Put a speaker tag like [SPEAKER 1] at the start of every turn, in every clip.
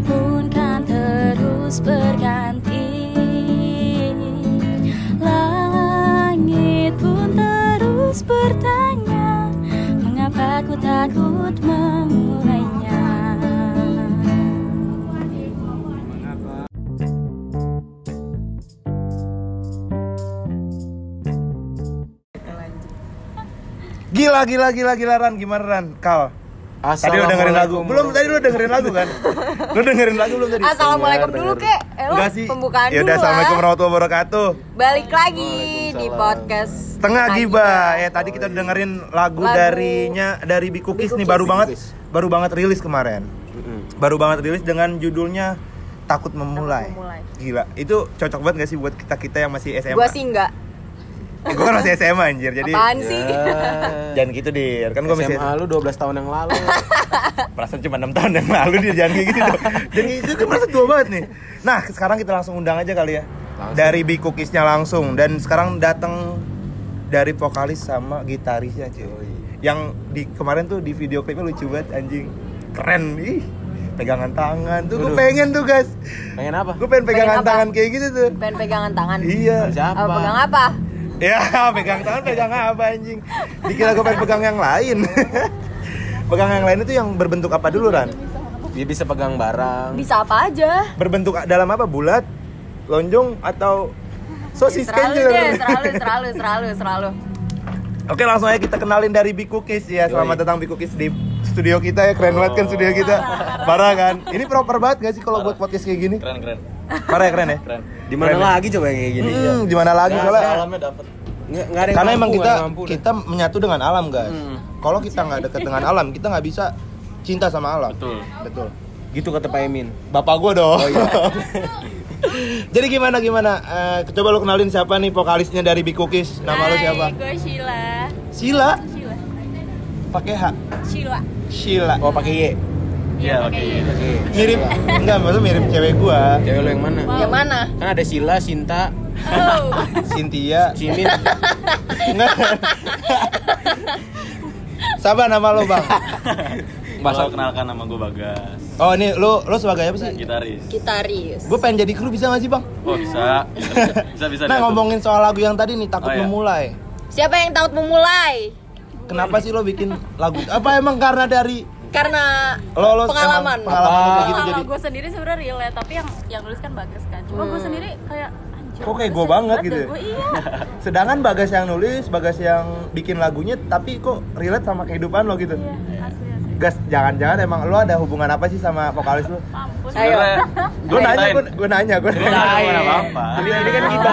[SPEAKER 1] Pun kan terus berganti Langit pun terus bertanya Mengapa ku takut memulainya
[SPEAKER 2] Gila gila gila gila Ran gimana Ran? Kal. Tadi lu dengerin lagu. Belum tadi lu dengerin lagu kan? lu dengerin lagu belum tadi?
[SPEAKER 3] Assalamualaikum
[SPEAKER 2] Iya,
[SPEAKER 3] dulu kek. Eh, lu
[SPEAKER 2] Enggak sih.
[SPEAKER 3] pembukaan
[SPEAKER 2] Ya
[SPEAKER 3] dulu
[SPEAKER 2] udah Assalamualaikum
[SPEAKER 3] lah.
[SPEAKER 2] warahmatullahi wabarakatuh.
[SPEAKER 3] Balik lagi di podcast
[SPEAKER 2] Tengah giba. Ya tadi kita udah dengerin lagu,
[SPEAKER 3] Lagu.
[SPEAKER 2] darinya dari Big Cookies nih baru banget baru banget rilis kemarin. Baru banget rilis dengan judulnya Takut Memulai.
[SPEAKER 3] Memulai.
[SPEAKER 2] Gila, itu cocok banget gak sih buat kita-kita yang masih SMA?
[SPEAKER 3] Gua sih enggak.
[SPEAKER 2] Eh, gua kan masih SMA anjir. Jadi
[SPEAKER 3] Apaan sih?
[SPEAKER 2] jangan gitu dir. Kan gua masih
[SPEAKER 4] SMA lu 12 tahun yang lalu.
[SPEAKER 2] Perasaan cuma 6 tahun yang lalu dia jangan kayak gitu dong. Jangan gitu kan masa tua banget nih. Nah, sekarang kita langsung undang aja kali ya.
[SPEAKER 4] Langsung.
[SPEAKER 2] Dari Big Cookiesnya langsung dan sekarang datang dari vokalis sama gitarisnya cuy. Yang di kemarin tuh di video klipnya lucu banget anjing. Keren ih. Pegangan tangan tuh gue pengen tuh guys.
[SPEAKER 4] Pengen apa?
[SPEAKER 2] Gue pengen pegangan
[SPEAKER 3] Pengen apa?
[SPEAKER 2] tangan kayak gitu tuh.
[SPEAKER 3] Pengen pegangan tangan.
[SPEAKER 2] Iya.
[SPEAKER 4] Siapa?
[SPEAKER 3] Apa pegang apa?
[SPEAKER 2] Ya, pegang tangan pegang apa anjing? Dikira gue pengen pegang yang lain. pegang yang lain itu yang berbentuk apa dulu Ran?
[SPEAKER 4] Dia bisa pegang barang.
[SPEAKER 3] Bisa apa aja?
[SPEAKER 2] berbentuk dalam apa bulat lonjong atau sosis kencur
[SPEAKER 3] deh, selalu, selalu, selalu, selalu.
[SPEAKER 2] oke langsung aja kita kenalin dari Big Cookies ya selamat
[SPEAKER 4] Yoi.
[SPEAKER 2] datang Big Cookies di studio kita ya keren banget kan studio kita parah kan ini proper banget gak sih kalau buat podcast kayak gini
[SPEAKER 5] keren keren
[SPEAKER 2] parah ya keren ya
[SPEAKER 5] keren
[SPEAKER 4] Di mana
[SPEAKER 2] Keren.
[SPEAKER 4] lagi coba yang kayak gini?
[SPEAKER 2] Hmm, di mana lagi? Soalnya
[SPEAKER 5] alamnya dapet.
[SPEAKER 4] Nggak, nggak ada yang
[SPEAKER 2] karena
[SPEAKER 4] mampu,
[SPEAKER 2] emang kita
[SPEAKER 4] mampu
[SPEAKER 2] kita menyatu dengan alam guys.
[SPEAKER 4] Hmm.
[SPEAKER 2] kalau kita nggak deket dengan alam kita nggak bisa cinta sama alam.
[SPEAKER 5] Betul.
[SPEAKER 2] Betul.
[SPEAKER 4] Gitu kata Pak Emin.
[SPEAKER 2] bapak gue dong.
[SPEAKER 4] Oh, iya.
[SPEAKER 2] jadi gimana gimana? Eh, coba lu kenalin siapa nih vokalisnya dari Big Cookies? Nama lu siapa?
[SPEAKER 1] gue Sheila.
[SPEAKER 2] Sila
[SPEAKER 1] Sheila.
[SPEAKER 2] Pakai H.
[SPEAKER 1] Sheila.
[SPEAKER 2] Sheila.
[SPEAKER 4] Oh pakai Y.
[SPEAKER 5] iya oke
[SPEAKER 4] Oke.
[SPEAKER 2] mirip enggak maksudnya mirip cewek gua
[SPEAKER 4] Cewek lu yang mana?
[SPEAKER 3] Yang mana?
[SPEAKER 4] Kan ada Sila, Sinta,
[SPEAKER 1] Oh
[SPEAKER 2] Cynthia
[SPEAKER 4] Cimin.
[SPEAKER 2] enggak Sabar nama lo bang
[SPEAKER 5] Masa kenalkan nama gue Bagas
[SPEAKER 2] oh ini lo lo sebagai apa sih
[SPEAKER 5] gitaris
[SPEAKER 3] Gitaris.
[SPEAKER 2] gue pengen jadi kru bisa gak sih bang
[SPEAKER 5] oh bisa bisa bisa, bisa
[SPEAKER 2] nah
[SPEAKER 5] diatur.
[SPEAKER 2] ngomongin soal lagu yang tadi nih takut
[SPEAKER 5] Oh, iya.
[SPEAKER 2] memulai
[SPEAKER 3] Siapa yang takut memulai?
[SPEAKER 2] kenapa sih lo bikin lagu apa emang karena dari
[SPEAKER 3] Karena
[SPEAKER 2] lo lo
[SPEAKER 3] pengalaman.
[SPEAKER 2] emang pengalaman lo kayak gitu jadi
[SPEAKER 1] gue sendiri sebenarnya relate tapi yang yang nulis kan bagus kan. Cuma gue sendiri kayak anjir
[SPEAKER 2] Kok kayak gua
[SPEAKER 1] sedih
[SPEAKER 2] banget gitu ya?
[SPEAKER 1] gue iya.
[SPEAKER 2] Sedangkan Bagas yang nulis Bagas yang bikin lagunya tapi kok relate sama kehidupan lo gitu?
[SPEAKER 1] Iya asli asli.
[SPEAKER 2] Gas jangan-jangan emang lo ada hubungan apa sih sama vokalis lo?
[SPEAKER 1] Mampus.
[SPEAKER 3] Ayo.
[SPEAKER 5] Sebenarnya
[SPEAKER 2] gue nanya gue gue nanya gue
[SPEAKER 5] Gue nggak tahu apa apa
[SPEAKER 4] Ini ini kan kita.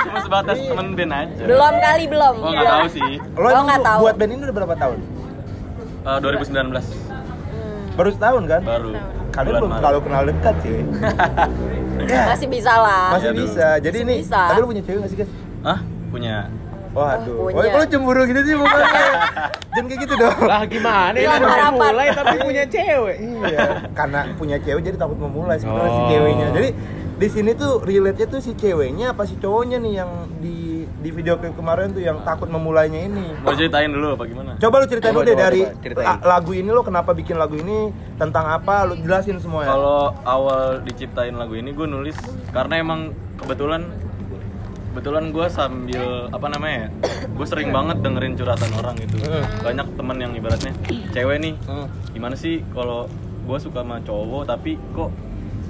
[SPEAKER 5] cuma sebatas temen band aja.
[SPEAKER 3] Belum kali belum.
[SPEAKER 5] gue nggak tahu sih.
[SPEAKER 2] Lo
[SPEAKER 3] Oh, nggak tahu.
[SPEAKER 2] buat band ini udah berapa tahun
[SPEAKER 5] Eh, 2019
[SPEAKER 2] baru setahun kan
[SPEAKER 5] baru
[SPEAKER 2] kalian belum terlalu kenal dekat sih ya
[SPEAKER 3] Masih bisa lah.
[SPEAKER 2] masih
[SPEAKER 5] dulu.
[SPEAKER 2] bisa jadi
[SPEAKER 3] Masih
[SPEAKER 2] ini
[SPEAKER 3] bisa.
[SPEAKER 2] tapi lo punya cewek gak sih guys
[SPEAKER 5] Hah? punya
[SPEAKER 2] Waduh,
[SPEAKER 3] Oh,
[SPEAKER 2] oh,
[SPEAKER 3] punya.
[SPEAKER 2] lo cemburu gitu sih mukanya Jangan kayak gitu dong
[SPEAKER 4] Lah gimana baru
[SPEAKER 3] harapan.
[SPEAKER 4] mulai tapi punya cewek.
[SPEAKER 2] Iya, karena punya cewek jadi takut memulai sebenarnya si
[SPEAKER 4] Oh.
[SPEAKER 2] ceweknya. Jadi di sini tuh relate-nya tuh si ceweknya apa si cowoknya nih yang di di video klip kemarin tuh yang takut memulainya ini.
[SPEAKER 5] mau ceritain dulu apa gimana
[SPEAKER 2] Coba lu ceritain
[SPEAKER 4] Coba,
[SPEAKER 2] dulu deh
[SPEAKER 4] coba,
[SPEAKER 2] dari
[SPEAKER 4] coba,
[SPEAKER 2] lagu ini lo kenapa bikin lagu ini tentang apa lu jelasin semua ya.
[SPEAKER 5] Kalau awal diciptain lagu ini gue nulis karena emang kebetulan kebetulan gue sambil apa namanya ya gue sering banget dengerin curhatan orang gitu banyak temen yang ibaratnya cewek nih
[SPEAKER 2] Hmm.
[SPEAKER 5] gimana sih kalau gue suka sama cowok tapi kok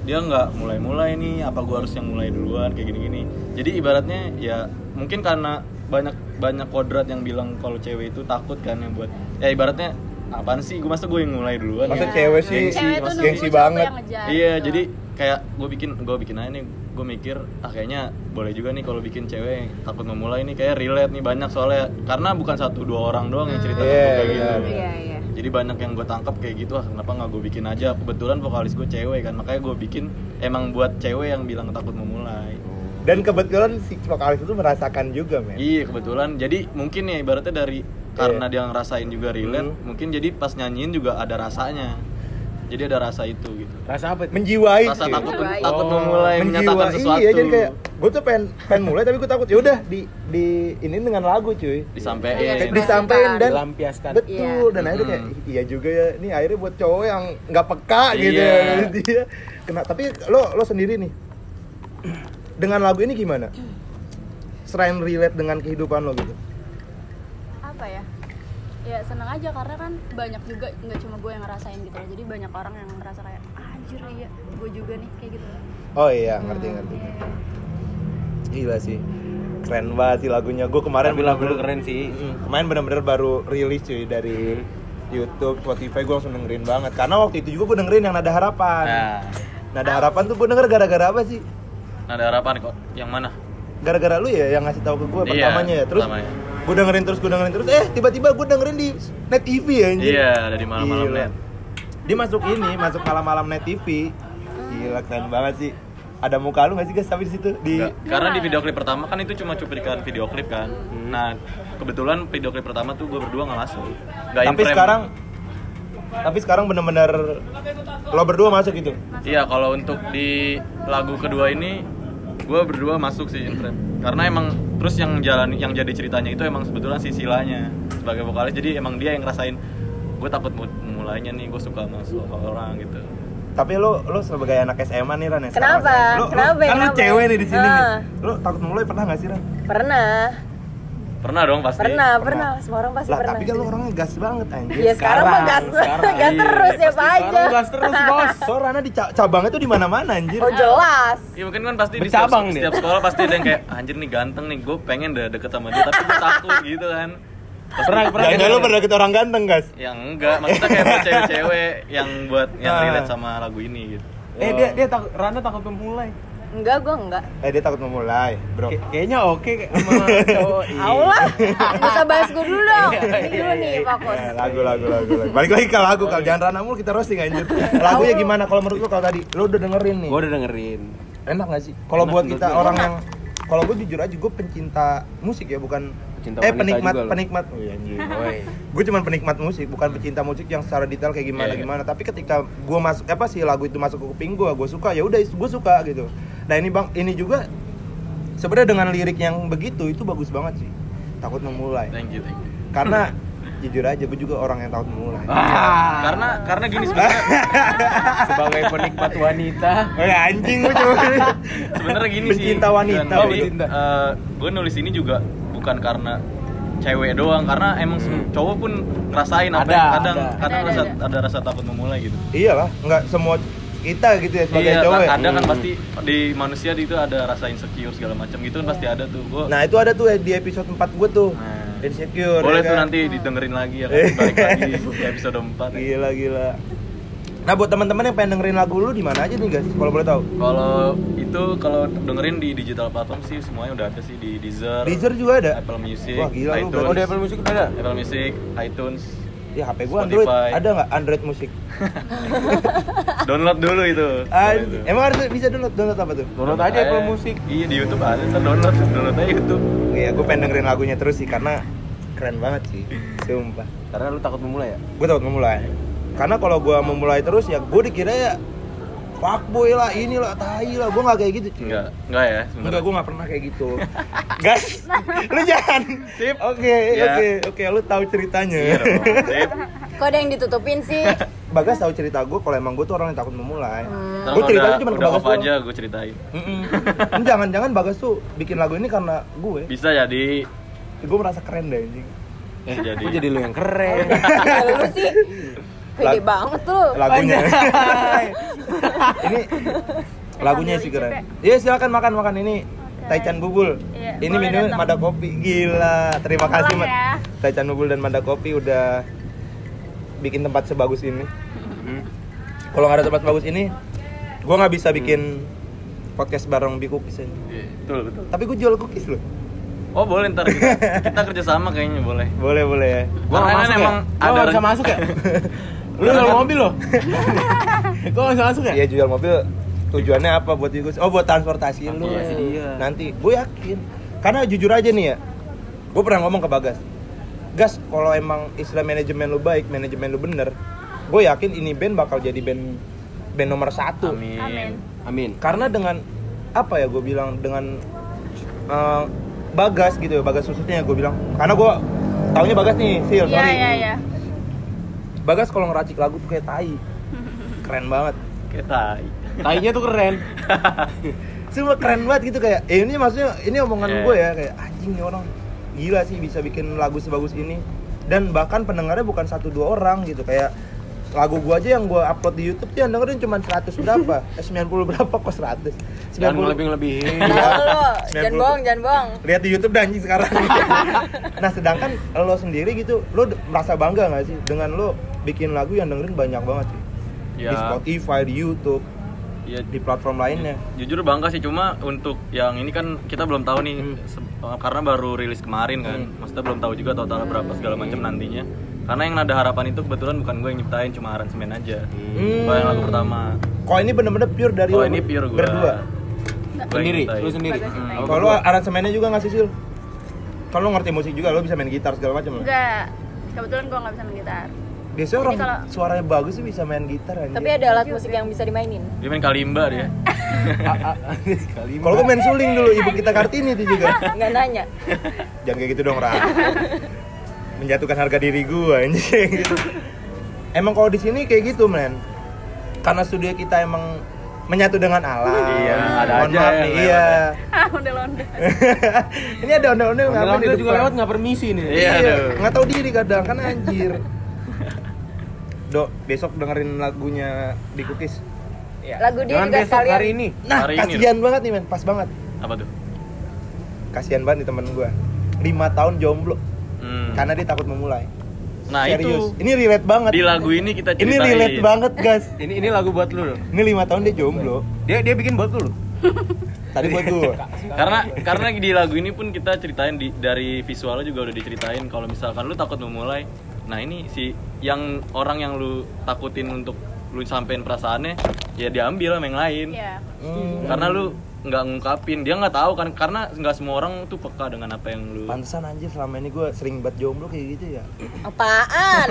[SPEAKER 5] dia nggak mulai-mulai nih apa gue harus yang mulai duluan kayak gini-gini jadi ibaratnya ya mungkin karena banyak banyak kodrat yang bilang kalau cewek itu takut kan yang buat ya ibaratnya apaan sih gue masa gue yang mulai duluan
[SPEAKER 2] Masa
[SPEAKER 5] ya?
[SPEAKER 2] cewek sih
[SPEAKER 5] Gengsi,
[SPEAKER 1] Cewek
[SPEAKER 5] masa-
[SPEAKER 2] gengsi banget.
[SPEAKER 1] ngejar,
[SPEAKER 5] Iya,
[SPEAKER 1] gitu.
[SPEAKER 5] jadi kayak gue bikin gue bikin aja nih, gue mikir ah kayaknya boleh juga nih kalau bikin cewek yang takut memulai nih kayak relate nih banyak soalnya karena bukan satu dua orang doang yang cerita
[SPEAKER 2] Iya,
[SPEAKER 5] ke gue kayak gitu.
[SPEAKER 2] benar.
[SPEAKER 3] Iya, iya.
[SPEAKER 5] Jadi banyak yang gue tangkap kayak gitu ah kenapa nggak gue bikin aja kebetulan vokalis gue cewek kan makanya gue bikin emang buat cewek yang bilang takut memulai.
[SPEAKER 2] dan kebetulan si vokalis itu merasakan juga men
[SPEAKER 5] Iya kebetulan jadi mungkin ya ibaratnya dari karena dia ngerasain juga relate
[SPEAKER 2] Hmm.
[SPEAKER 5] mungkin jadi pas nyanyiin juga ada rasanya. Jadi ada rasa itu gitu.
[SPEAKER 4] Rasa apa itu?
[SPEAKER 2] menjiwai
[SPEAKER 5] Rasa takut
[SPEAKER 3] Menjiwai.
[SPEAKER 5] takut
[SPEAKER 4] Oh,
[SPEAKER 5] memulai menyatakan
[SPEAKER 2] menjiwai
[SPEAKER 5] sesuatu.
[SPEAKER 2] iya jadi kayak gue tuh pengen pengen mulai tapi gue takut ya udah di di ini dengan lagu cuy
[SPEAKER 5] disampaikan.
[SPEAKER 3] Iya,
[SPEAKER 2] Kayak
[SPEAKER 3] iya.
[SPEAKER 2] disampaikan dan
[SPEAKER 4] Dilampiaskan.
[SPEAKER 2] betul dan akhirnya kayak
[SPEAKER 5] Mm.
[SPEAKER 2] iya juga ya ini akhirnya buat cowok yang nggak peka gitu
[SPEAKER 5] Iya.
[SPEAKER 2] ya dia kena tapi lo lo sendiri nih dengan lagu ini gimana selain relate dengan kehidupan lo gitu
[SPEAKER 1] apa ya ya seneng aja karena kan banyak juga nggak cuma gue yang ngerasain gitu loh jadi banyak orang yang ngerasa kayak "Ah, anjir iya gue juga nih kayak gitu
[SPEAKER 2] oh iya ngerti ngerti
[SPEAKER 1] Iya.
[SPEAKER 2] gila sih keren banget sih lagunya gue kemarin
[SPEAKER 4] Tapi lagu keren sih.
[SPEAKER 2] Mm, kemarin bener-bener baru rilis cuy dari YouTube, Spotify gue langsung dengerin banget karena waktu itu juga gue dengerin yang Nada Harapan
[SPEAKER 5] Nah,
[SPEAKER 2] Nada Harapan tuh gue denger gara-gara apa sih?
[SPEAKER 5] ada harapan kok. Yang mana?
[SPEAKER 2] Gara-gara lu ya yang ngasih tahu ke gue
[SPEAKER 5] Iya,
[SPEAKER 2] pertamanya ya terus
[SPEAKER 5] pertamanya.
[SPEAKER 2] Gue dengerin terus gue dengerin terus. Eh tiba-tiba gue dengerin di Net TV ya anjir
[SPEAKER 5] Iya, dari malam-malam
[SPEAKER 2] Gila.
[SPEAKER 5] net.
[SPEAKER 2] dia masuk ini masuk malam-malam Net TV gila keren banget sih. Ada muka lu gak sih guys tapi di situ? Di
[SPEAKER 5] Nggak, Karena di video klip pertama kan itu cuma cuplikan video klip kan. Nah, kebetulan video klip pertama tuh gue berdua nggak masuk. Nggak
[SPEAKER 2] tapi sekarang tapi sekarang bener-bener lo berdua masuk gitu
[SPEAKER 5] Iya, kalau untuk di lagu kedua ini gue berdua masuk sih in frame. Karena emang terus yang jalan yang jadi ceritanya itu emang sebetulnya si Silanya sebagai vokalis. Jadi emang dia yang ngerasain gue takut mu- mulainya nih gue suka sama suka orang gitu.
[SPEAKER 2] tapi lo lo sebagai anak SMA nih Ran ya
[SPEAKER 3] Kenapa?
[SPEAKER 2] lo, lo-
[SPEAKER 3] Kenapa?
[SPEAKER 2] kan lo
[SPEAKER 3] Kenapa?
[SPEAKER 2] cewek nih di sini nih
[SPEAKER 3] Ah.
[SPEAKER 2] lo takut mulai pernah gak sih Ran
[SPEAKER 3] Pernah,
[SPEAKER 5] Pernah dong pasti.
[SPEAKER 3] pernah, pernah. Semua orang pasti
[SPEAKER 2] lah
[SPEAKER 3] pernah.
[SPEAKER 2] tapi kan lo orangnya gas banget anjir
[SPEAKER 3] Iya sekarang mah gas,
[SPEAKER 4] sekarang.
[SPEAKER 3] gas
[SPEAKER 5] Iya,
[SPEAKER 3] terus siapa
[SPEAKER 4] Sekarang
[SPEAKER 3] aja.
[SPEAKER 4] gas terus, Bos.
[SPEAKER 2] so Rana di ca- cabangnya tuh di mana-mana anjir
[SPEAKER 3] Oh jelas.
[SPEAKER 5] Iya mungkin kan pasti di setiap,
[SPEAKER 4] Bercabang
[SPEAKER 5] setiap sekolah pasti ada yang kayak anjir nih ganteng nih gue pengen deh deket sama dia tapi gue takut gitu kan. Pasti-
[SPEAKER 4] Pernah, pernah.
[SPEAKER 2] Jangan lo pernah deket orang ganteng guys
[SPEAKER 5] Yang enggak, maksudnya kayak buat cewek-cewek yang buat yang
[SPEAKER 2] Ah.
[SPEAKER 5] relate sama lagu ini gitu.
[SPEAKER 4] Eh dia dia takut Rana takut memulai.
[SPEAKER 3] Enggak, gua enggak.
[SPEAKER 2] Eh dia takut memulai bro.
[SPEAKER 4] Kay- kayaknya oke sama cowok. Iya.
[SPEAKER 3] Allah, nggak usah bahas gue dulu dong. Ini dulu nih fokus.
[SPEAKER 2] Eh, lagu lagu lagu lagu. Balik lagi ke lagu kalau jangan Rana mulu kita roasting anjir. Lagunya gimana? Kalau menurut lo kalau tadi? Lo udah dengerin nih?
[SPEAKER 4] Gua udah dengerin.
[SPEAKER 2] enak gak sih? Kalau buat kita
[SPEAKER 4] gue.
[SPEAKER 2] orang yang kalau gue jujur aja gue pencinta musik ya bukan
[SPEAKER 4] Pecinta
[SPEAKER 2] eh penikmat penikmat. Oh, iya, gue cuman penikmat musik bukan pecinta musik yang secara detail kayak gimana
[SPEAKER 5] Iya, iya.
[SPEAKER 2] gimana. Tapi ketika gue masuk apa sih lagu itu masuk ke kuping gue gue suka ya udah gue suka gitu nah ini bang ini juga sebenarnya dengan lirik yang begitu itu bagus banget sih takut memulai
[SPEAKER 5] Thank you, thank you.
[SPEAKER 2] karena jujur aja gue juga orang yang takut memulai
[SPEAKER 4] Ah.
[SPEAKER 5] Karena karena gini sebenarnya
[SPEAKER 4] sebagai penikmat wanita.
[SPEAKER 2] oh ya anjing gue cuma
[SPEAKER 5] sebenarnya gini sih.
[SPEAKER 2] Pencinta wanita.
[SPEAKER 5] Dan
[SPEAKER 2] Oh,
[SPEAKER 4] pencinta.
[SPEAKER 5] eh, gue nulis ini juga bukan karena cewek doang karena emang sem- cowok pun ngerasain apa
[SPEAKER 4] Ada,
[SPEAKER 5] yang kadang
[SPEAKER 4] ada.
[SPEAKER 5] kadang
[SPEAKER 1] Ada,
[SPEAKER 5] rasa
[SPEAKER 1] ada.
[SPEAKER 5] ada rasa takut memulai gitu.
[SPEAKER 2] iyalah nggak semua kita gitu ya sebagai
[SPEAKER 5] iya,
[SPEAKER 2] cowok ya.
[SPEAKER 5] ada kan pasti di manusia itu ada rasa insecure segala macam gitu kan pasti ada tuh. Gua
[SPEAKER 2] Nah itu ada tuh ya di episode 4 gue tuh
[SPEAKER 5] Nah.
[SPEAKER 2] Insecure
[SPEAKER 5] boleh
[SPEAKER 2] ya
[SPEAKER 5] tuh
[SPEAKER 2] kan?
[SPEAKER 5] nanti didengerin lagi ya kan balik lagi ke episode 4 ya.
[SPEAKER 2] Gila gila Nah buat teman-teman yang pengen dengerin lagu lu di mana aja nih guys kalau boleh tahu
[SPEAKER 5] Kalau itu kalau dengerin di digital platform sih semuanya udah ada sih di Deezer,
[SPEAKER 2] Deezer juga ada
[SPEAKER 5] Apple Music,
[SPEAKER 2] Wah, gila lu,
[SPEAKER 5] iTunes,
[SPEAKER 4] Oh, di Apple Music ada?
[SPEAKER 5] Apple Music, iTunes.
[SPEAKER 2] Ya HP gue Android
[SPEAKER 5] Spotify.
[SPEAKER 2] Ada nggak Android musik?
[SPEAKER 5] Download dulu itu.
[SPEAKER 2] Ah,
[SPEAKER 5] Itu.
[SPEAKER 2] emang harus bisa download download apa tuh?
[SPEAKER 4] Download aja Apple Music.
[SPEAKER 5] Iya di YouTube ada, ntar download, download aja YouTube.
[SPEAKER 2] Iya gue pengen dengerin lagunya terus sih karena keren banget sih Sumpah
[SPEAKER 4] Karena lu takut memulai ya?
[SPEAKER 2] Gue takut memulai Karena kalau gue memulai terus ya gue dikira ya Fuckboy lah, inilah, tai lah Gue gak kayak gitu cuy
[SPEAKER 5] Enggak, enggak ya
[SPEAKER 2] Enggak,
[SPEAKER 5] sebenarnya.
[SPEAKER 2] gue gak pernah kayak gitu Gas, lu jangan
[SPEAKER 5] Sip.
[SPEAKER 2] Oke,
[SPEAKER 5] Ya.
[SPEAKER 2] oke, oke, lu tahu ceritanya
[SPEAKER 5] Iya. Sip.
[SPEAKER 3] Kok ada yang ditutupin sih?
[SPEAKER 2] Bagas tahu cerita gue kalau emang gue tuh orang yang takut memulai
[SPEAKER 5] Ntar
[SPEAKER 2] Gue ceritanya cuma ke Bagas
[SPEAKER 5] aja gue ceritain.
[SPEAKER 2] Ini Jangan-jangan Bagas tuh bikin lagu ini karena gue
[SPEAKER 5] Bisa jadi
[SPEAKER 2] Gue merasa keren deh anjing
[SPEAKER 4] Eh,
[SPEAKER 5] Jadi.
[SPEAKER 4] kok jadi lu yang keren.
[SPEAKER 3] Kalau lu sih pede banget lu.
[SPEAKER 2] Lagunya Ini lagunya sih keren
[SPEAKER 1] icip
[SPEAKER 2] Iya silakan makan-makan ini Taichan Bubul
[SPEAKER 1] Iya,
[SPEAKER 2] Ini minum. Mada Kopi Gila Terima kasih
[SPEAKER 1] Pulang ya.
[SPEAKER 2] Taichan Bubul dan Mada Kopi udah bikin tempat sebagus ini.
[SPEAKER 4] Hmm.
[SPEAKER 2] Kalau nggak ada tempat sebagus ini, gue nggak bisa bikin podcast bareng Big Cookies ini.
[SPEAKER 5] Iya, betul betul
[SPEAKER 2] Tapi gue jual cookies loh.
[SPEAKER 5] oh boleh ntar kita, kita kerja sama kayaknya boleh
[SPEAKER 2] Boleh boleh ya.
[SPEAKER 4] Gua nggak
[SPEAKER 5] Karena
[SPEAKER 4] masuk ya?
[SPEAKER 5] emang
[SPEAKER 4] Gua
[SPEAKER 5] ada
[SPEAKER 4] bisa
[SPEAKER 5] ren-
[SPEAKER 4] masuk ya? Lu jual mobil loh? Nggak bisa masuk ya?
[SPEAKER 2] Iya jual mobil tujuannya apa buat Cookies? Oh buat transportasi lu.
[SPEAKER 4] Dia.
[SPEAKER 2] Nanti gue yakin. Karena jujur aja nih ya, gue pernah ngomong ke Bagas. Gas, kalau emang istilah manajemen lu baik, manajemen lu bener, gue yakin ini band bakal jadi band band nomor satu.
[SPEAKER 5] amin,
[SPEAKER 1] Amin.
[SPEAKER 4] Amin.
[SPEAKER 2] karena dengan apa ya gue bilang dengan eh, bagas gitu ya bagas khususnya gue bilang karena gue taunya bagas nih Sil
[SPEAKER 1] Iya
[SPEAKER 2] sorry
[SPEAKER 1] iya iya.
[SPEAKER 2] Bagas kalau ngeracik lagu tuh kayak tai keren banget
[SPEAKER 5] kayak tai
[SPEAKER 4] Tainya tuh keren.
[SPEAKER 2] semua keren banget gitu kayak eh, ini maksudnya ini omongan
[SPEAKER 5] Iya.
[SPEAKER 2] gue ya kayak anjing nih orang gila sih bisa bikin lagu sebagus ini dan bahkan pendengarnya bukan satu dua orang gitu kayak lagu gua aja yang gua upload di YouTube tuh yang dengerin cuma 100 berapa? Eh, 90 berapa kok 100?
[SPEAKER 4] Jangan
[SPEAKER 2] 90.
[SPEAKER 4] lebih-lebihin.
[SPEAKER 2] Iya.
[SPEAKER 3] Tahu lo, jangan
[SPEAKER 2] 90.
[SPEAKER 3] bohong, jangan bohong.
[SPEAKER 2] lihat di YouTube dan anjing sekarang. nah, sedangkan lo sendiri gitu, lo merasa bangga nggak sih dengan lo bikin lagu yang dengerin banyak banget sih? Di
[SPEAKER 5] ya
[SPEAKER 2] Spotify, di YouTube,
[SPEAKER 5] ya
[SPEAKER 2] di platform lainnya.
[SPEAKER 5] jujur bangga sih cuma untuk yang ini kan kita belum tahu nih
[SPEAKER 2] Hmm.
[SPEAKER 5] karena baru rilis kemarin kan
[SPEAKER 2] Hmm.
[SPEAKER 5] maksudnya belum tahu juga total berapa segala macam nantinya karena yang nada harapan itu kebetulan bukan gue yang nyiptain cuma aransemen aja
[SPEAKER 2] Hmm.
[SPEAKER 5] Kalau yang lagu pertama
[SPEAKER 2] Kok ini bener-bener pure dari
[SPEAKER 5] oh
[SPEAKER 2] lo
[SPEAKER 5] ini pure gue
[SPEAKER 2] berdua.
[SPEAKER 4] Sendiri, lu sendiri.
[SPEAKER 5] Hmm.
[SPEAKER 2] Kalau aransemennya juga nggak sih, Sil? Kalau lo ngerti musik juga, lo bisa main gitar segala macam.
[SPEAKER 1] Enggak. Kebetulan gua nggak bisa main gitar.
[SPEAKER 2] Biasanya
[SPEAKER 1] Jadi
[SPEAKER 2] orang
[SPEAKER 1] kalau-
[SPEAKER 2] suaranya bagus sih bisa main gitar anjir.
[SPEAKER 3] Tapi ada alat musik yang bisa dimainin.
[SPEAKER 5] dia main kalimba dia
[SPEAKER 4] Sekali.
[SPEAKER 2] Kalau gue main suling dulu, ibu kita Kartini itu juga.
[SPEAKER 3] Nggak nanya.
[SPEAKER 2] Jangan kayak gitu dong, Ra. Menjatuhkan harga diri gue anjing. emang kalau di sini kayak gitu, men. Karena studio kita emang menyatu dengan alam.
[SPEAKER 5] Iya, ada
[SPEAKER 2] Mohon
[SPEAKER 5] aja
[SPEAKER 2] maaf nih, iya.
[SPEAKER 1] Ah, ondel-ondel.
[SPEAKER 2] Ini ada ondel-ondel ngapain
[SPEAKER 4] Ondel-ondel
[SPEAKER 2] di
[SPEAKER 4] juga lewat nggak permisi nih.
[SPEAKER 5] Iya,
[SPEAKER 2] Iya, nggak tahu diri kadang kan anjir. Dok, besok dengerin lagunya di Cookies.
[SPEAKER 3] Lagu dia
[SPEAKER 4] Jangan
[SPEAKER 3] juga
[SPEAKER 4] besok
[SPEAKER 3] sekalian.
[SPEAKER 4] hari ini.
[SPEAKER 2] Nah,
[SPEAKER 5] Hari ini,
[SPEAKER 2] kasihan banget nih men, pas banget.
[SPEAKER 5] apa tuh
[SPEAKER 2] Kasihan banget nih temen gua. 5 tahun jomblo
[SPEAKER 5] Hmm.
[SPEAKER 2] karena dia takut memulai.
[SPEAKER 5] nah
[SPEAKER 2] Serius.
[SPEAKER 5] itu
[SPEAKER 2] Ini relate banget.
[SPEAKER 5] di lagu ini kita
[SPEAKER 2] Ini
[SPEAKER 5] ceritain
[SPEAKER 2] relate banget, guys.
[SPEAKER 4] Ini ini lagu buat lu loh.
[SPEAKER 2] Ini 5 tahun dia jomblo.
[SPEAKER 4] Dia dia bikin buat lu loh.
[SPEAKER 2] Tadi buat gua.
[SPEAKER 5] karena karena di lagu ini pun kita ceritain di, dari visualnya juga udah diceritain kalau misalkan lu takut memulai nah ini si yang orang yang lu takutin untuk lu sampein perasaannya ya diambil sama yang lain
[SPEAKER 1] Iya.
[SPEAKER 2] Hmm.
[SPEAKER 5] karena lu nggak ngungkapin dia nggak tahu kan karena nggak semua orang tuh peka dengan apa yang lu
[SPEAKER 2] Pantesan anjir selama ini gua sering buat jomblo kayak gitu ya.
[SPEAKER 3] Apaan?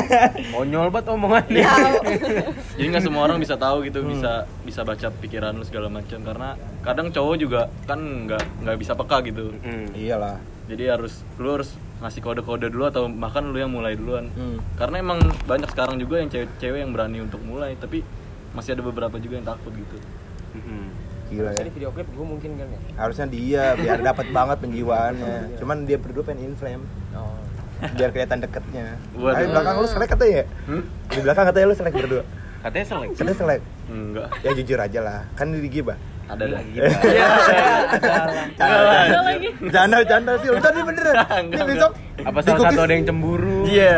[SPEAKER 4] Konyol banget omongannya.
[SPEAKER 3] Tahu.
[SPEAKER 5] jadi nggak semua orang bisa tahu gitu bisa bisa baca pikiran lu segala macam karena kadang cowok juga kan nggak nggak bisa peka gitu
[SPEAKER 4] Hmm.
[SPEAKER 2] Iyalah.
[SPEAKER 5] jadi harus lu harus ngasih kode-kode dulu atau bahkan lu yang mulai duluan
[SPEAKER 2] Hmm.
[SPEAKER 5] karena emang banyak sekarang juga yang cewek-cewek yang berani untuk mulai tapi masih ada beberapa juga yang takut gitu
[SPEAKER 4] Hmm.
[SPEAKER 2] Gila ya.
[SPEAKER 4] Jadi video klip gue mungkin kan ya.
[SPEAKER 2] Harusnya dia biar dapat banget penjiwaannya. Cuman dia berdua pengen inflame.
[SPEAKER 4] Oh.
[SPEAKER 2] Biar kelihatan deketnya.
[SPEAKER 5] Waduh.
[SPEAKER 2] Ah, di belakang lu selek katanya ya?
[SPEAKER 5] hmm?
[SPEAKER 2] Di belakang katanya lu selek berdua.
[SPEAKER 4] Katanya selek.
[SPEAKER 2] Katanya selek.
[SPEAKER 5] enggak
[SPEAKER 2] Ya jujur aja lah. Kan di gibah.
[SPEAKER 5] ada dah
[SPEAKER 2] Iya.
[SPEAKER 1] Ada lagi.
[SPEAKER 2] Canda, canda sih. Udah nih beneran. Ini besok
[SPEAKER 4] Apa
[SPEAKER 2] di
[SPEAKER 4] salah satu ada yang cemburu?
[SPEAKER 5] Iya.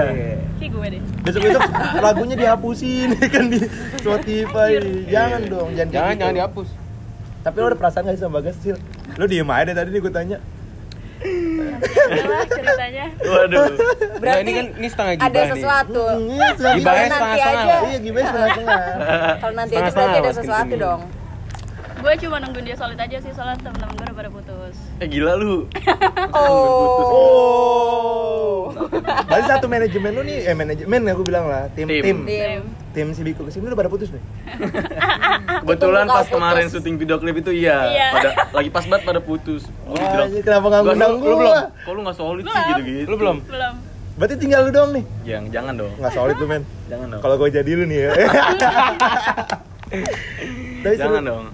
[SPEAKER 1] Ki gue deh.
[SPEAKER 2] Besok besok lagunya dihapusin kan di Spotify. Jangan dong, jangan kayak
[SPEAKER 4] Jangan
[SPEAKER 2] gitu.
[SPEAKER 4] jangan dihapus.
[SPEAKER 2] Tapi lo ada perasaan gak sih sama Bagas Sil? Lo diem aja deh tadi nih gue tanya.
[SPEAKER 1] Adalah ceritanya.
[SPEAKER 5] waduh
[SPEAKER 4] Berarti
[SPEAKER 3] Berarti
[SPEAKER 4] ini kan ini setengah gibah
[SPEAKER 3] ada
[SPEAKER 4] nih.
[SPEAKER 3] sesuatu.
[SPEAKER 2] Iya, setengah
[SPEAKER 4] Gibahnya
[SPEAKER 3] Nanti
[SPEAKER 4] setengah-setengah
[SPEAKER 3] aja.
[SPEAKER 2] Iya, gimana setengah-setengah.
[SPEAKER 3] Kalau nanti aja berarti ada sesuatu dong.
[SPEAKER 1] Gue cuma nungguin dia solid aja sih soalnya temen-temen gue udah pada putus.
[SPEAKER 5] eh gila lu
[SPEAKER 3] Oh.
[SPEAKER 2] Oh. Berarti satu manajemen lu nih, eh manajemen aku bilang lah, tim
[SPEAKER 5] Tim.
[SPEAKER 2] tim.
[SPEAKER 3] Tim.
[SPEAKER 2] Tim si Biku ke sini udah pada putus nih.
[SPEAKER 5] kebetulan pas kemarin syuting video klip itu iya
[SPEAKER 1] Iya.
[SPEAKER 5] pada lagi pas banget pada putus Gua
[SPEAKER 2] Wah,
[SPEAKER 5] bilang,
[SPEAKER 2] kenapa nggak
[SPEAKER 5] "Gua-
[SPEAKER 2] ngundang
[SPEAKER 5] lu, lu
[SPEAKER 2] gua?"
[SPEAKER 5] belum kok lu nggak solid sih
[SPEAKER 1] Belum.
[SPEAKER 5] gitu gitu
[SPEAKER 4] Lu belum?
[SPEAKER 1] Belum.
[SPEAKER 2] Berarti tinggal lu dong nih.
[SPEAKER 5] yang jangan dong
[SPEAKER 2] Nggak solid tuh men.
[SPEAKER 5] jangan dong
[SPEAKER 2] Kalau gue jadi lu nih ya. Tapi seru.
[SPEAKER 5] jangan dong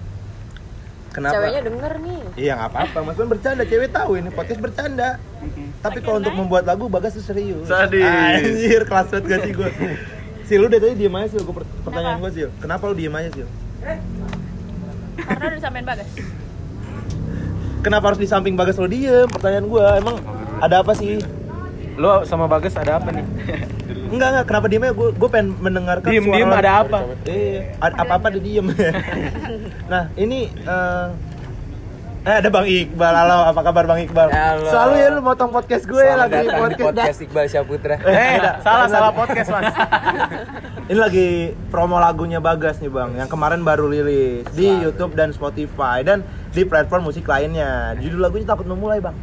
[SPEAKER 2] Kenapa?
[SPEAKER 3] Ceweknya denger nih.
[SPEAKER 2] Iya nggak apa-apa, mas kan bercanda, cewek tahu ini podcast bercanda. Tapi kalau untuk membuat lagu bagas tuh serius.
[SPEAKER 5] Sadis.
[SPEAKER 2] Anjir, kelas banget gak sih gue? Sil, lu dari tadi diem aja Sil, Gua per- pertanyaan gue Sil Kenapa lu diem aja Sil?
[SPEAKER 1] Karena udah disampein Bagas.
[SPEAKER 2] Kenapa harus di samping bagas lu diem? Pertanyaan gue, emang ada apa sih?
[SPEAKER 4] Lo sama Bagas ada apa nih?
[SPEAKER 2] Enggak enggak, kenapa diemnya? Gue gue pengen mendengarkan
[SPEAKER 4] Diem,
[SPEAKER 2] suara
[SPEAKER 4] diem,
[SPEAKER 2] lo.
[SPEAKER 4] ada apa?
[SPEAKER 2] Iya, ada apa-apa dia diem. nah, ini eh Eh, ada Bang Iqbal. Halo, apa kabar Bang Iqbal?
[SPEAKER 6] Halo.
[SPEAKER 2] Selalu ya lu motong podcast gue ya lagi
[SPEAKER 6] datang di
[SPEAKER 2] podcast.
[SPEAKER 6] podcast Iqbal Syaputra.
[SPEAKER 4] Eh,
[SPEAKER 2] Beda.
[SPEAKER 4] salah salah podcast mas.
[SPEAKER 2] Ini lagi promo lagunya Bagas nih Bang, yang kemarin baru rilis di YouTube dan Spotify dan di platform musik lainnya. Judul lagunya takut memulai Bang.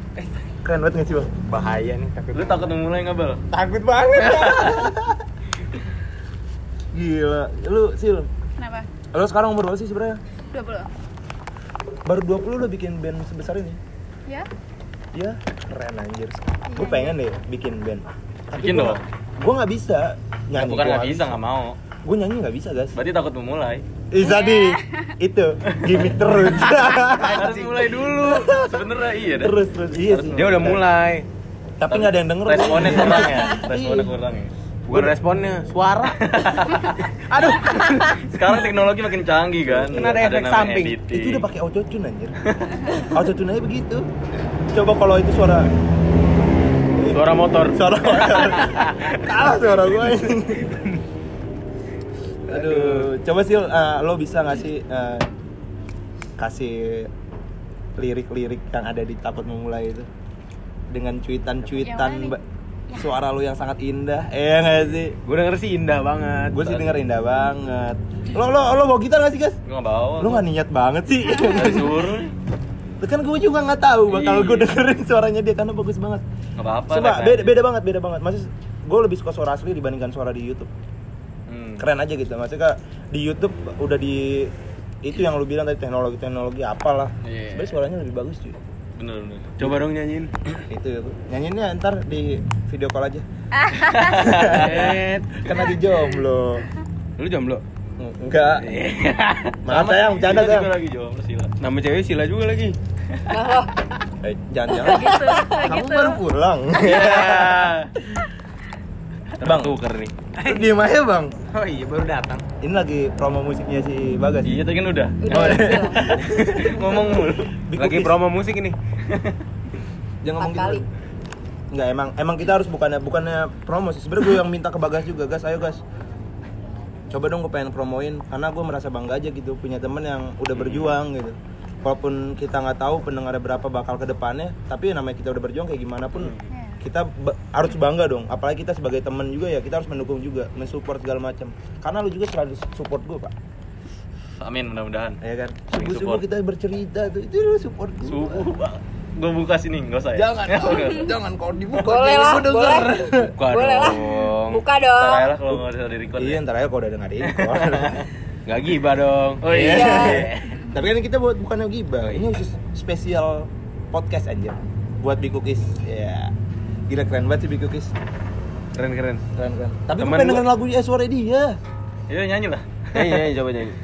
[SPEAKER 2] Keren banget nggak sih Bang?
[SPEAKER 6] Bahaya nih takut.
[SPEAKER 5] Lu takut memulai nggak bel?
[SPEAKER 6] Takut banget.
[SPEAKER 2] Gila, lu Sil.
[SPEAKER 1] Kenapa?
[SPEAKER 2] Lu sekarang umur berapa sih sebenarnya?
[SPEAKER 1] 20
[SPEAKER 2] Baru 20 lu bikin band sebesar ini?
[SPEAKER 1] Ya?
[SPEAKER 2] Iya, keren anjir. Gue pengen deh bikin band. Tapi
[SPEAKER 5] Bikin
[SPEAKER 2] gua,
[SPEAKER 5] dong.
[SPEAKER 2] Gue nggak bisa
[SPEAKER 5] Ya,
[SPEAKER 2] nyanyi.
[SPEAKER 5] bukan
[SPEAKER 2] gua
[SPEAKER 5] nggak bisa nggak mau.
[SPEAKER 2] Gue nyanyi nggak bisa guys.
[SPEAKER 5] Berarti takut memulai.
[SPEAKER 2] Ih tadi itu gimmick terus.
[SPEAKER 5] Harus mulai dulu. Sebenernya iya dah.
[SPEAKER 2] terus terus iya sih.
[SPEAKER 4] Dia udah mulai.
[SPEAKER 2] Tapi nggak ada yang denger.
[SPEAKER 5] Responnya
[SPEAKER 2] Iya.
[SPEAKER 5] kurang ya. Responnya kurang ya.
[SPEAKER 4] Bukan responnya, suara.
[SPEAKER 2] Aduh.
[SPEAKER 5] Sekarang teknologi makin canggih kan.
[SPEAKER 4] Kan ada efek samping.
[SPEAKER 5] editing.
[SPEAKER 2] itu udah pakai auto tune anjir. auto tune aja begitu. Coba kalau itu suara
[SPEAKER 4] Suara motor.
[SPEAKER 2] suara kalah suara gue ini. Aduh, coba sih eh, lo bisa nggak sih eh, kasih lirik-lirik yang ada di takut memulai itu dengan cuitan-cuitan Ba- suara lo yang sangat indah, eh nggak sih?
[SPEAKER 4] Gue denger sih indah banget.
[SPEAKER 2] Gue sih denger indah banget. Lo lo lo bawa gitar nggak sih guys?
[SPEAKER 5] Gua nggak bawa.
[SPEAKER 2] Lo nggak niat banget sih.
[SPEAKER 5] Suruh.
[SPEAKER 2] kan gue juga nggak tahu bakal
[SPEAKER 5] Iya.
[SPEAKER 2] gue dengerin suaranya dia karena bagus banget.
[SPEAKER 5] Nggak apa-apa.
[SPEAKER 2] Coba beda, beda banget, beda banget. Maksud gue lebih suka suara asli dibandingkan suara di YouTube.
[SPEAKER 5] Hmm.
[SPEAKER 2] Keren aja gitu. Maksudnya di YouTube udah di itu yang lu bilang tadi teknologi teknologi apalah.
[SPEAKER 5] Iya.
[SPEAKER 2] Sebenarnya suaranya lebih bagus cuy.
[SPEAKER 5] Bener bener.
[SPEAKER 4] Coba dong nyanyiin.
[SPEAKER 2] itu nyanyiinnya ntar di video call aja.
[SPEAKER 4] Eh,
[SPEAKER 2] Karena di jomblo.
[SPEAKER 4] Lu jomblo?
[SPEAKER 2] Enggak. Maaf sayang, bercanda sayang.
[SPEAKER 5] juga lagi jomblo sila.
[SPEAKER 4] Nama cewek Sila juga lagi.
[SPEAKER 2] Eh, jangan-jangan
[SPEAKER 1] Gitu,
[SPEAKER 2] kamu
[SPEAKER 1] gitu.
[SPEAKER 2] baru pulang.
[SPEAKER 4] Bang.
[SPEAKER 2] Bang.
[SPEAKER 4] Tuker nih.
[SPEAKER 2] Diem aja bang.
[SPEAKER 4] Oh iya baru datang.
[SPEAKER 2] Ini lagi promo musiknya si Bagas.
[SPEAKER 5] Iya tadi kan udah.
[SPEAKER 3] Udah, udah.
[SPEAKER 5] Ngomong mulu.
[SPEAKER 4] Lagi promo musik ini.
[SPEAKER 2] Jangan ngomong gitu. Enggak emang emang kita harus bukannya bukannya promo sih. Sebenarnya gue yang minta ke Bagas juga, Gas, ayo Gas. Coba dong gue pengen promoin karena gue merasa bangga aja gitu punya temen yang udah berjuang gitu. Walaupun kita nggak tahu pendengarnya berapa bakal ke depannya, tapi namanya kita udah berjuang kayak gimana pun kita ba- harus bangga dong. Apalagi kita sebagai temen juga ya kita harus mendukung juga, mensupport segala macam. Karena lu juga selalu support gue pak,
[SPEAKER 5] Amin mudah-mudahan.
[SPEAKER 2] ya kan. Subuh subuh
[SPEAKER 5] support.
[SPEAKER 2] kita bercerita tuh itu lu support gue.
[SPEAKER 5] Subuh. Gue buka sini, enggak usah ya.
[SPEAKER 2] Jangan, jangan kalau dibuka.
[SPEAKER 3] Boleh
[SPEAKER 2] jangan
[SPEAKER 3] lah, boleh.
[SPEAKER 4] Buka
[SPEAKER 3] Boleh lah.
[SPEAKER 4] dong.
[SPEAKER 3] Buka
[SPEAKER 5] Ntar
[SPEAKER 3] dong.
[SPEAKER 5] aja lah kalau nggak bisa di record.
[SPEAKER 2] Iya, ntar aja kalau udah denger ini.
[SPEAKER 4] Gak gibah dong.
[SPEAKER 5] Oh iya.
[SPEAKER 2] Tapi kan kita buat bukannya gibah. Ini khusus spesial podcast aja buat Big Cookies. Ya. Gila keren banget sih Big Cookies.
[SPEAKER 4] Keren keren.
[SPEAKER 2] Keren keren. Tapi gue pengen
[SPEAKER 4] gua-
[SPEAKER 2] denger lagu eh, suara dia.
[SPEAKER 5] Iya nyanyi lah.
[SPEAKER 4] Nyanyi nyanyi coba nyanyi.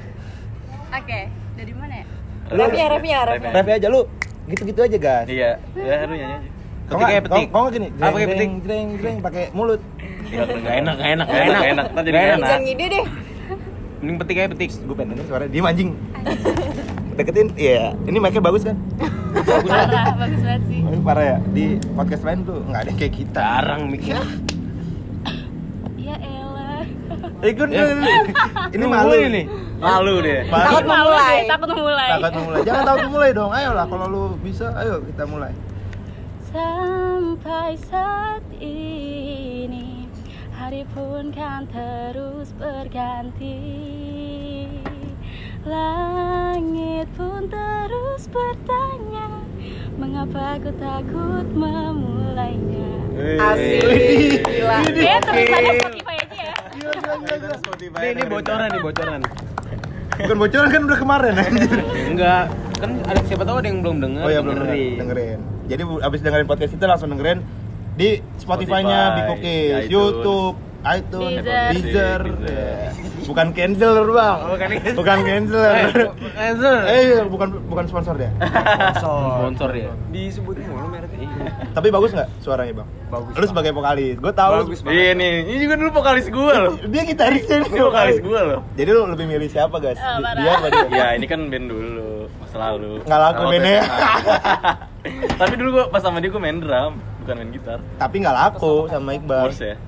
[SPEAKER 1] Oke, dari mana ya?
[SPEAKER 3] Refnya, refnya, refnya.
[SPEAKER 2] Ref aja lu. Gitu-gitu aja, guys.
[SPEAKER 5] Iya, ya lu nyanyi aja.
[SPEAKER 2] Kau
[SPEAKER 4] Petik
[SPEAKER 2] kau- nggak gini?
[SPEAKER 4] Ah, pakai petik.
[SPEAKER 2] Jreng, jreng, jreng, pakai mulut.
[SPEAKER 4] Gak enak gak enak
[SPEAKER 5] Nggak enak, nggak enak.
[SPEAKER 4] Nggak
[SPEAKER 5] nggak enak.
[SPEAKER 3] Jangan ngide deh.
[SPEAKER 4] Mending petik aja petik.
[SPEAKER 2] Gue pengen denger suara dia anjing. Deketin, iya. Ini mic-nya bagus kan?
[SPEAKER 1] Parah, bagus banget sih.
[SPEAKER 2] Ini parah ya. Di podcast lain tuh nggak ada yang kayak kita.
[SPEAKER 4] Jarang mikir.
[SPEAKER 1] Ya elah.
[SPEAKER 2] Ikut
[SPEAKER 4] Ya.
[SPEAKER 2] Ini malu
[SPEAKER 4] ini.
[SPEAKER 5] Malu deh.
[SPEAKER 2] Malu.
[SPEAKER 3] Takut memulai.
[SPEAKER 1] deh, takut memulai.
[SPEAKER 2] Takut memulai. Jangan takut memulai dong. Ayolah kalau lu bisa, ayo kita mulai.
[SPEAKER 1] Sampai saat ini Hari pun kan terus berganti Langit pun terus bertanya Mengapa aku takut memulainya
[SPEAKER 3] Asik. Gila.
[SPEAKER 1] Ya tulisannya Spotify aja ya
[SPEAKER 4] Ini, ini bocoran nih bocoran.
[SPEAKER 2] Bukan bocoran kan udah kemarin anjir.
[SPEAKER 4] Enggak. Kan ada siapa tahu ada yang belum dengar.
[SPEAKER 2] Oh ya belum dengerin. dengerin. Jadi abis dengerin podcast kita langsung dengerin di Spotify-nya
[SPEAKER 5] Spotify,
[SPEAKER 2] Cookies,
[SPEAKER 5] iTunes.
[SPEAKER 2] YouTube, iTunes,
[SPEAKER 1] Deezer.
[SPEAKER 2] Deezer.
[SPEAKER 5] Deezer.
[SPEAKER 2] Bukan canceler bang.
[SPEAKER 4] Oh, bukan canceler.
[SPEAKER 2] Bukan canceler.
[SPEAKER 4] Answer.
[SPEAKER 2] Eh bukan bukan sponsor dia.
[SPEAKER 4] Sponsor ya. Disebutin mulu mereknya.
[SPEAKER 2] Tapi bagus nggak suaranya bang?
[SPEAKER 4] Bagus.
[SPEAKER 2] Lu sebagai vokalis, gue tahu.
[SPEAKER 4] Bagus,
[SPEAKER 5] Iya nih, ini juga dulu vokalis gue loh.
[SPEAKER 2] Dia gitarisnya nih
[SPEAKER 5] vokalis gue loh.
[SPEAKER 2] Jadi lu lebih milih siapa guys?
[SPEAKER 1] Oh,
[SPEAKER 2] dia apa dia?
[SPEAKER 5] Ya ini kan band dulu, masa lalu.
[SPEAKER 2] Nggak laku bandnya.
[SPEAKER 5] Tapi dulu gue pas sama dia gue main drum. bukan main gitar
[SPEAKER 2] Tapi nggak laku sama Iqbal.
[SPEAKER 5] Ya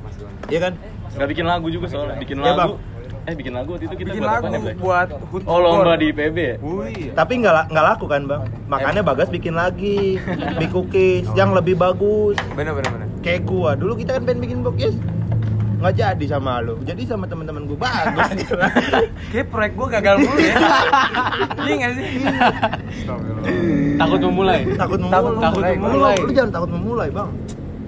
[SPEAKER 2] Iya kan?
[SPEAKER 5] nggak bikin lagu juga soalnya bikin
[SPEAKER 2] Ya,
[SPEAKER 5] lagu eh bikin lagu waktu itu kita
[SPEAKER 6] Bikin
[SPEAKER 5] buat
[SPEAKER 6] lagu
[SPEAKER 5] apa
[SPEAKER 6] buat Hood
[SPEAKER 5] oh lomba di PB ya
[SPEAKER 6] Wih.
[SPEAKER 2] Tapi nggak nggak laku kan bang? Makanya Bagas bikin lagi Big Cookies yang lebih bagus.
[SPEAKER 6] Bener bener bener.
[SPEAKER 2] Kayak gua dulu kita kan pengen bikin cookies nggak jadi sama lu jadi sama teman-teman gua bagus gila.
[SPEAKER 6] Kayak proyek gua gagal mulu ya. Iya nggak sih?
[SPEAKER 4] Takut memulai.
[SPEAKER 2] takut memulai
[SPEAKER 6] Takut- memulai.
[SPEAKER 2] lu, jangan takut memulai bang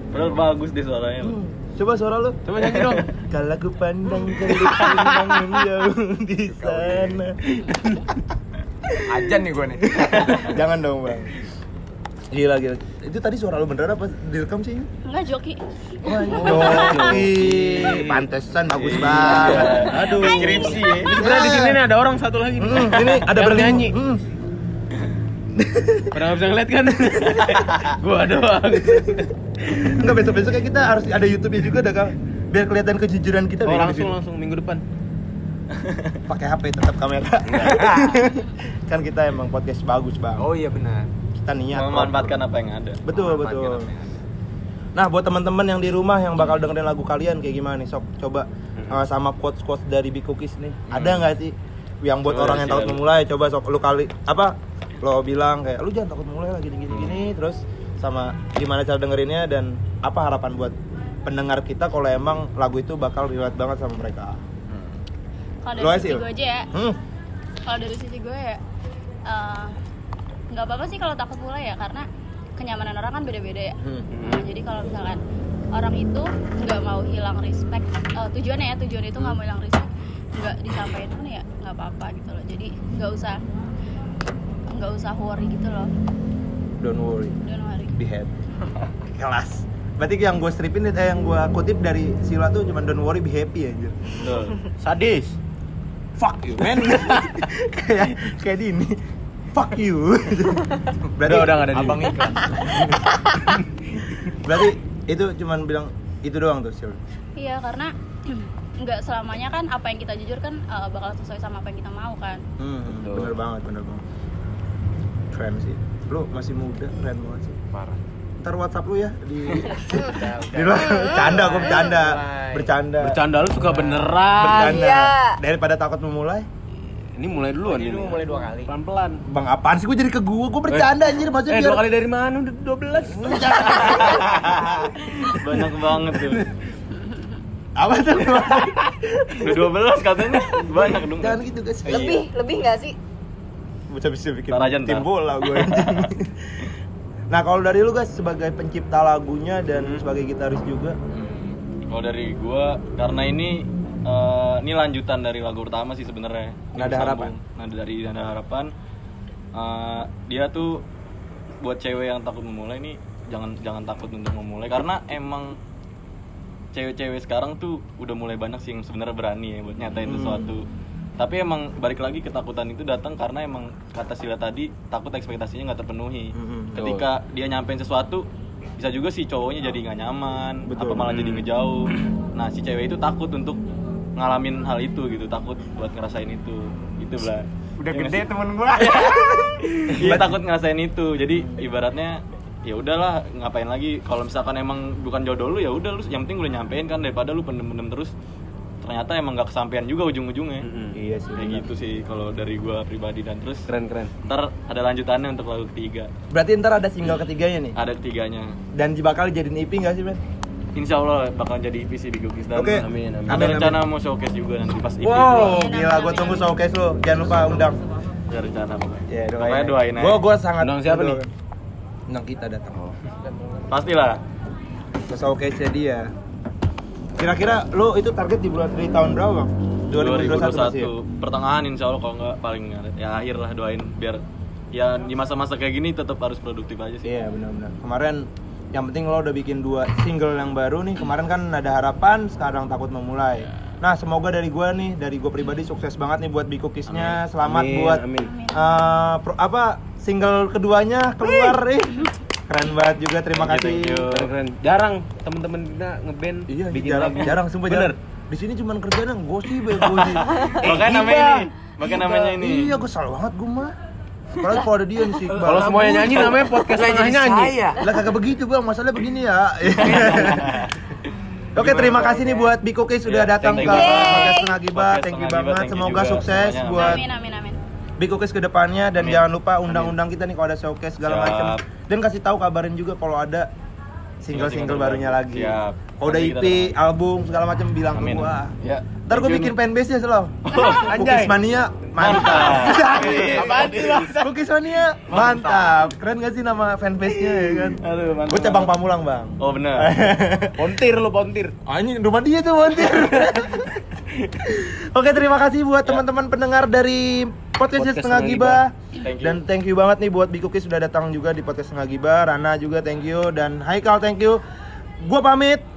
[SPEAKER 5] padahal bagus deh suaranya
[SPEAKER 2] Hmm. Coba suara lu
[SPEAKER 4] Coba nyanyi dong.
[SPEAKER 2] kalau ku pandang kelihatan jauh di sana
[SPEAKER 6] Ajan nih gua nih.
[SPEAKER 2] jangan dong bang gila gila itu tadi suara lu beneran apa direkam sih
[SPEAKER 1] Enggak joki.
[SPEAKER 2] Joki, pantesan bagus banget. Aduh.
[SPEAKER 5] skripsi ya
[SPEAKER 4] Ini sebenarnya di sini nih ada orang satu lagi. nih.
[SPEAKER 2] Hmm, ini ada
[SPEAKER 4] Yang
[SPEAKER 2] berlin-
[SPEAKER 4] nyanyi.
[SPEAKER 2] Hmm.
[SPEAKER 4] Nggak bisa ngeliat kan? Gua doang.
[SPEAKER 2] Enggak besok-besok kayak kita harus ada YouTube-nya juga dah Kang. Biar kelihatan kejujuran kita
[SPEAKER 4] Oh langsung langsung minggu depan.
[SPEAKER 2] pakai HP tetap kamera. kan kita emang podcast bagus, Bang.
[SPEAKER 6] Oh iya benar.
[SPEAKER 2] Kita niat.
[SPEAKER 5] memanfaatkan apa yang ada
[SPEAKER 2] Betul, betul. Nah, buat teman-teman yang di rumah yang bakal dengerin lagu kalian kayak gimana nih? Sok coba uh, sama quotes-quotes dari Big Cookies nih. Ada nggak sih yang buat
[SPEAKER 5] Coba
[SPEAKER 2] orang yang takut memulai? Coba sok lu kali apa? Lo bilang kayak lu jangan takut memulai lah gini gini gini terus sama gimana cara dengerinnya dan apa harapan buat pendengar kita kalau emang lagu itu bakal relate banget sama mereka.
[SPEAKER 1] Kalau
[SPEAKER 2] Lu
[SPEAKER 1] dari sisi gue aja ya.
[SPEAKER 2] Hmm.
[SPEAKER 1] Kalau dari sisi gue ya eh, nggak apa-apa sih kalau takut mulai ya karena kenyamanan orang kan beda-beda ya.
[SPEAKER 2] Hmm.
[SPEAKER 1] Nah, jadi kalau misalkan orang itu nggak mau hilang respect eh, tujuannya ya tujuan itu nggak mau hilang respect nggak disampaikan pun ya nggak apa-apa gitu loh jadi nggak usah nggak usah worry gitu loh
[SPEAKER 2] Don't worry,
[SPEAKER 1] don't worry
[SPEAKER 2] be happy. Kelas. Berarti yang gue stripin eh yang gue kutip dari Sila tuh cuma don't worry be happy aja.
[SPEAKER 5] Betul.
[SPEAKER 4] Sadis.
[SPEAKER 2] fuck you man kayak kayak di ini fuck you berarti
[SPEAKER 4] Udah, udah nggak ada di-
[SPEAKER 2] abang ikhlas berarti itu cuman bilang itu doang tuh Sil
[SPEAKER 1] iya karena nggak selamanya kan apa yang kita jujur kan eh, bakal sesuai sama apa yang kita mau kan
[SPEAKER 2] hmm,
[SPEAKER 4] Betul.
[SPEAKER 2] bener banget bener banget keren sih lu masih muda keren banget sih
[SPEAKER 6] Parah.
[SPEAKER 2] ntar WhatsApp lu ya di di luar bercanda gue bercanda bercanda
[SPEAKER 4] Bercanda lu suka beneran.
[SPEAKER 2] bercanda
[SPEAKER 3] Iya.
[SPEAKER 2] daripada takut memulai
[SPEAKER 4] Ini mulai duluan
[SPEAKER 6] Ini
[SPEAKER 4] ini.
[SPEAKER 6] lu mulai dua kali.
[SPEAKER 4] Pelan-pelan.
[SPEAKER 2] bang apaan sih gue jadi ke gue gue bercanda anjir maksudnya
[SPEAKER 4] Eh,
[SPEAKER 2] biar
[SPEAKER 4] dua kali dari mana? Udah 12.
[SPEAKER 5] banyak banget tuh
[SPEAKER 2] apa tuh
[SPEAKER 5] udah 12 katanya banyak dong
[SPEAKER 2] jangan gitu guys
[SPEAKER 3] Lebih, lebih nggak sih?
[SPEAKER 2] Bisa bisa bikin
[SPEAKER 5] Ntar aja,
[SPEAKER 2] tim bola gue nah kalau dari lu guys sebagai pencipta lagunya dan sebagai gitaris juga?
[SPEAKER 5] Hmm. kalau dari gua karena ini eh, ini lanjutan dari lagu pertama sih sebenarnya.
[SPEAKER 2] Nada Harapan.
[SPEAKER 5] nada dari nada harapan. Eh, dia tuh buat cewek yang takut memulai nih jangan jangan takut untuk memulai. Karena emang cewek-cewek sekarang tuh udah mulai banyak sih yang sebenarnya berani ya buat nyatain
[SPEAKER 2] Hmm.
[SPEAKER 5] sesuatu tapi emang balik lagi ketakutan itu datang karena emang kata Sila tadi takut ekspektasinya nggak terpenuhi.
[SPEAKER 2] Mhm.
[SPEAKER 5] ketika dia nyampein sesuatu bisa juga si cowoknya jadi nggak nyaman
[SPEAKER 2] Betul.
[SPEAKER 5] apa malah jadi ngejauh. Nah si cewek itu takut untuk ngalamin hal itu gitu takut buat ngerasain itu. Itu lah
[SPEAKER 6] Udah
[SPEAKER 5] Ya
[SPEAKER 6] gede
[SPEAKER 5] sih?
[SPEAKER 6] temen gua.
[SPEAKER 5] Iya takut ngerasain itu. Jadi ibaratnya ya udahlah ngapain lagi? Kalau misalkan emang bukan jodoh lu ya udah lu yang penting udah nyampein kan daripada lu pendem-pendem terus ternyata emang nggak kesampaian juga ujung-ujungnya.
[SPEAKER 2] Iya sih
[SPEAKER 5] kayak gitu sih kalau dari gua pribadi dan terus.
[SPEAKER 4] Keren keren.
[SPEAKER 5] ntar ada lanjutannya untuk lagu ketiga.
[SPEAKER 2] Berarti ntar ada single ketiganya nih?
[SPEAKER 5] Ada ketiganya.
[SPEAKER 2] Dan bakal jadiin EP gak sih men
[SPEAKER 5] Insya Allah bakal jadi EP sih di Gokis dan
[SPEAKER 2] Oke.
[SPEAKER 4] Amin amin.
[SPEAKER 5] ada
[SPEAKER 2] Amin,
[SPEAKER 5] rencana mau showcase juga nanti pas EP
[SPEAKER 2] wow
[SPEAKER 1] Amin,
[SPEAKER 2] gila gue tunggu showcase lu. Jangan lupa undang.
[SPEAKER 5] Ada rencana pokoknya.
[SPEAKER 2] Ya
[SPEAKER 5] pokoknya doain aja.
[SPEAKER 2] gue gue sangat
[SPEAKER 4] Undang siapa nih?
[SPEAKER 2] undang kita datang.
[SPEAKER 5] Pastilah.
[SPEAKER 2] Ke showcase dia kira-kira lu itu target di bulan di tahun berapa bang 2021 pasti ya?
[SPEAKER 5] pertengahan insya Allah kalau nggak paling ya akhir lah doain biar ya di masa-masa kayak gini tetap harus produktif aja sih
[SPEAKER 2] Iya benar-benar. Kemarin yang penting lo udah bikin dua single yang baru nih. Kemarin kan ada harapan, sekarang takut memulai. Nah semoga dari gua nih, dari gua pribadi sukses banget nih buat Big Cookies-nya. Selamat
[SPEAKER 4] Amin,
[SPEAKER 2] buat
[SPEAKER 4] amin.
[SPEAKER 2] eh, pro- apa single keduanya keluar nih. Keren banget juga. Terima
[SPEAKER 5] Thank you,
[SPEAKER 2] kasih.
[SPEAKER 5] thank you.
[SPEAKER 4] Keren keren. Jarang temen-temen kita ngeband
[SPEAKER 2] Iya,
[SPEAKER 4] bikin
[SPEAKER 2] jarang,
[SPEAKER 4] lagu.
[SPEAKER 2] jarang sumpah
[SPEAKER 4] Bener.
[SPEAKER 2] jarang. Di sini cuma kerjaan gosip ya gosip.
[SPEAKER 5] makanya namanya ini makanya namanya ini
[SPEAKER 2] Iya, gue salah banget gue mah. Apalagi kalau ada dia nih sih.
[SPEAKER 4] Kalau semuanya nyanyi namanya podcast nyanyi.
[SPEAKER 6] saya.
[SPEAKER 2] Lah kagak begitu bang, masalahnya begini ya. Oke, terima kasih nih buat Biko Case sudah
[SPEAKER 5] Ya,
[SPEAKER 2] datang ke
[SPEAKER 5] you.
[SPEAKER 2] podcast Tengah Gibah.
[SPEAKER 5] Podcast
[SPEAKER 2] Thank you banget.
[SPEAKER 5] you
[SPEAKER 2] Semoga sukses buat
[SPEAKER 7] amin amin amin
[SPEAKER 2] Biko Case ke depannya dan
[SPEAKER 5] Amin.
[SPEAKER 2] jangan lupa undang-undang kita nih kalau ada showcase segala macam. Dan kasih tahu kabarin juga kalau ada single-single barunya
[SPEAKER 5] baru.
[SPEAKER 2] lagi.
[SPEAKER 5] Siap.
[SPEAKER 2] Kalau udah
[SPEAKER 5] doain.
[SPEAKER 2] album segala macam bilang ke
[SPEAKER 5] Amin.
[SPEAKER 2] gua.
[SPEAKER 5] Ya.
[SPEAKER 2] Ntar gue
[SPEAKER 5] you
[SPEAKER 2] bikin fanbase nya selalu.
[SPEAKER 4] Anjay.
[SPEAKER 2] Cookies Mania mantap.
[SPEAKER 4] Bang?
[SPEAKER 2] Cookies Mania mantap. Keren gak sih nama fanbase nya ya kan?
[SPEAKER 5] Aduh, mantap.
[SPEAKER 2] Gue cabang Pamulang bang.
[SPEAKER 5] Oh benar.
[SPEAKER 4] Pontir lu pontir.
[SPEAKER 2] Anjing rumah dia tuh montir. Oke terima kasih buat teman-teman pendengar dari podcast,
[SPEAKER 4] Podcast
[SPEAKER 2] Setengah
[SPEAKER 4] Setengah
[SPEAKER 2] Gibah.
[SPEAKER 5] Thank you.
[SPEAKER 2] Dan thank you banget nih buat Bikuki sudah datang juga di podcast Setengah Gibah. Rana juga thank you dan Haikal thank you. Gua pamit.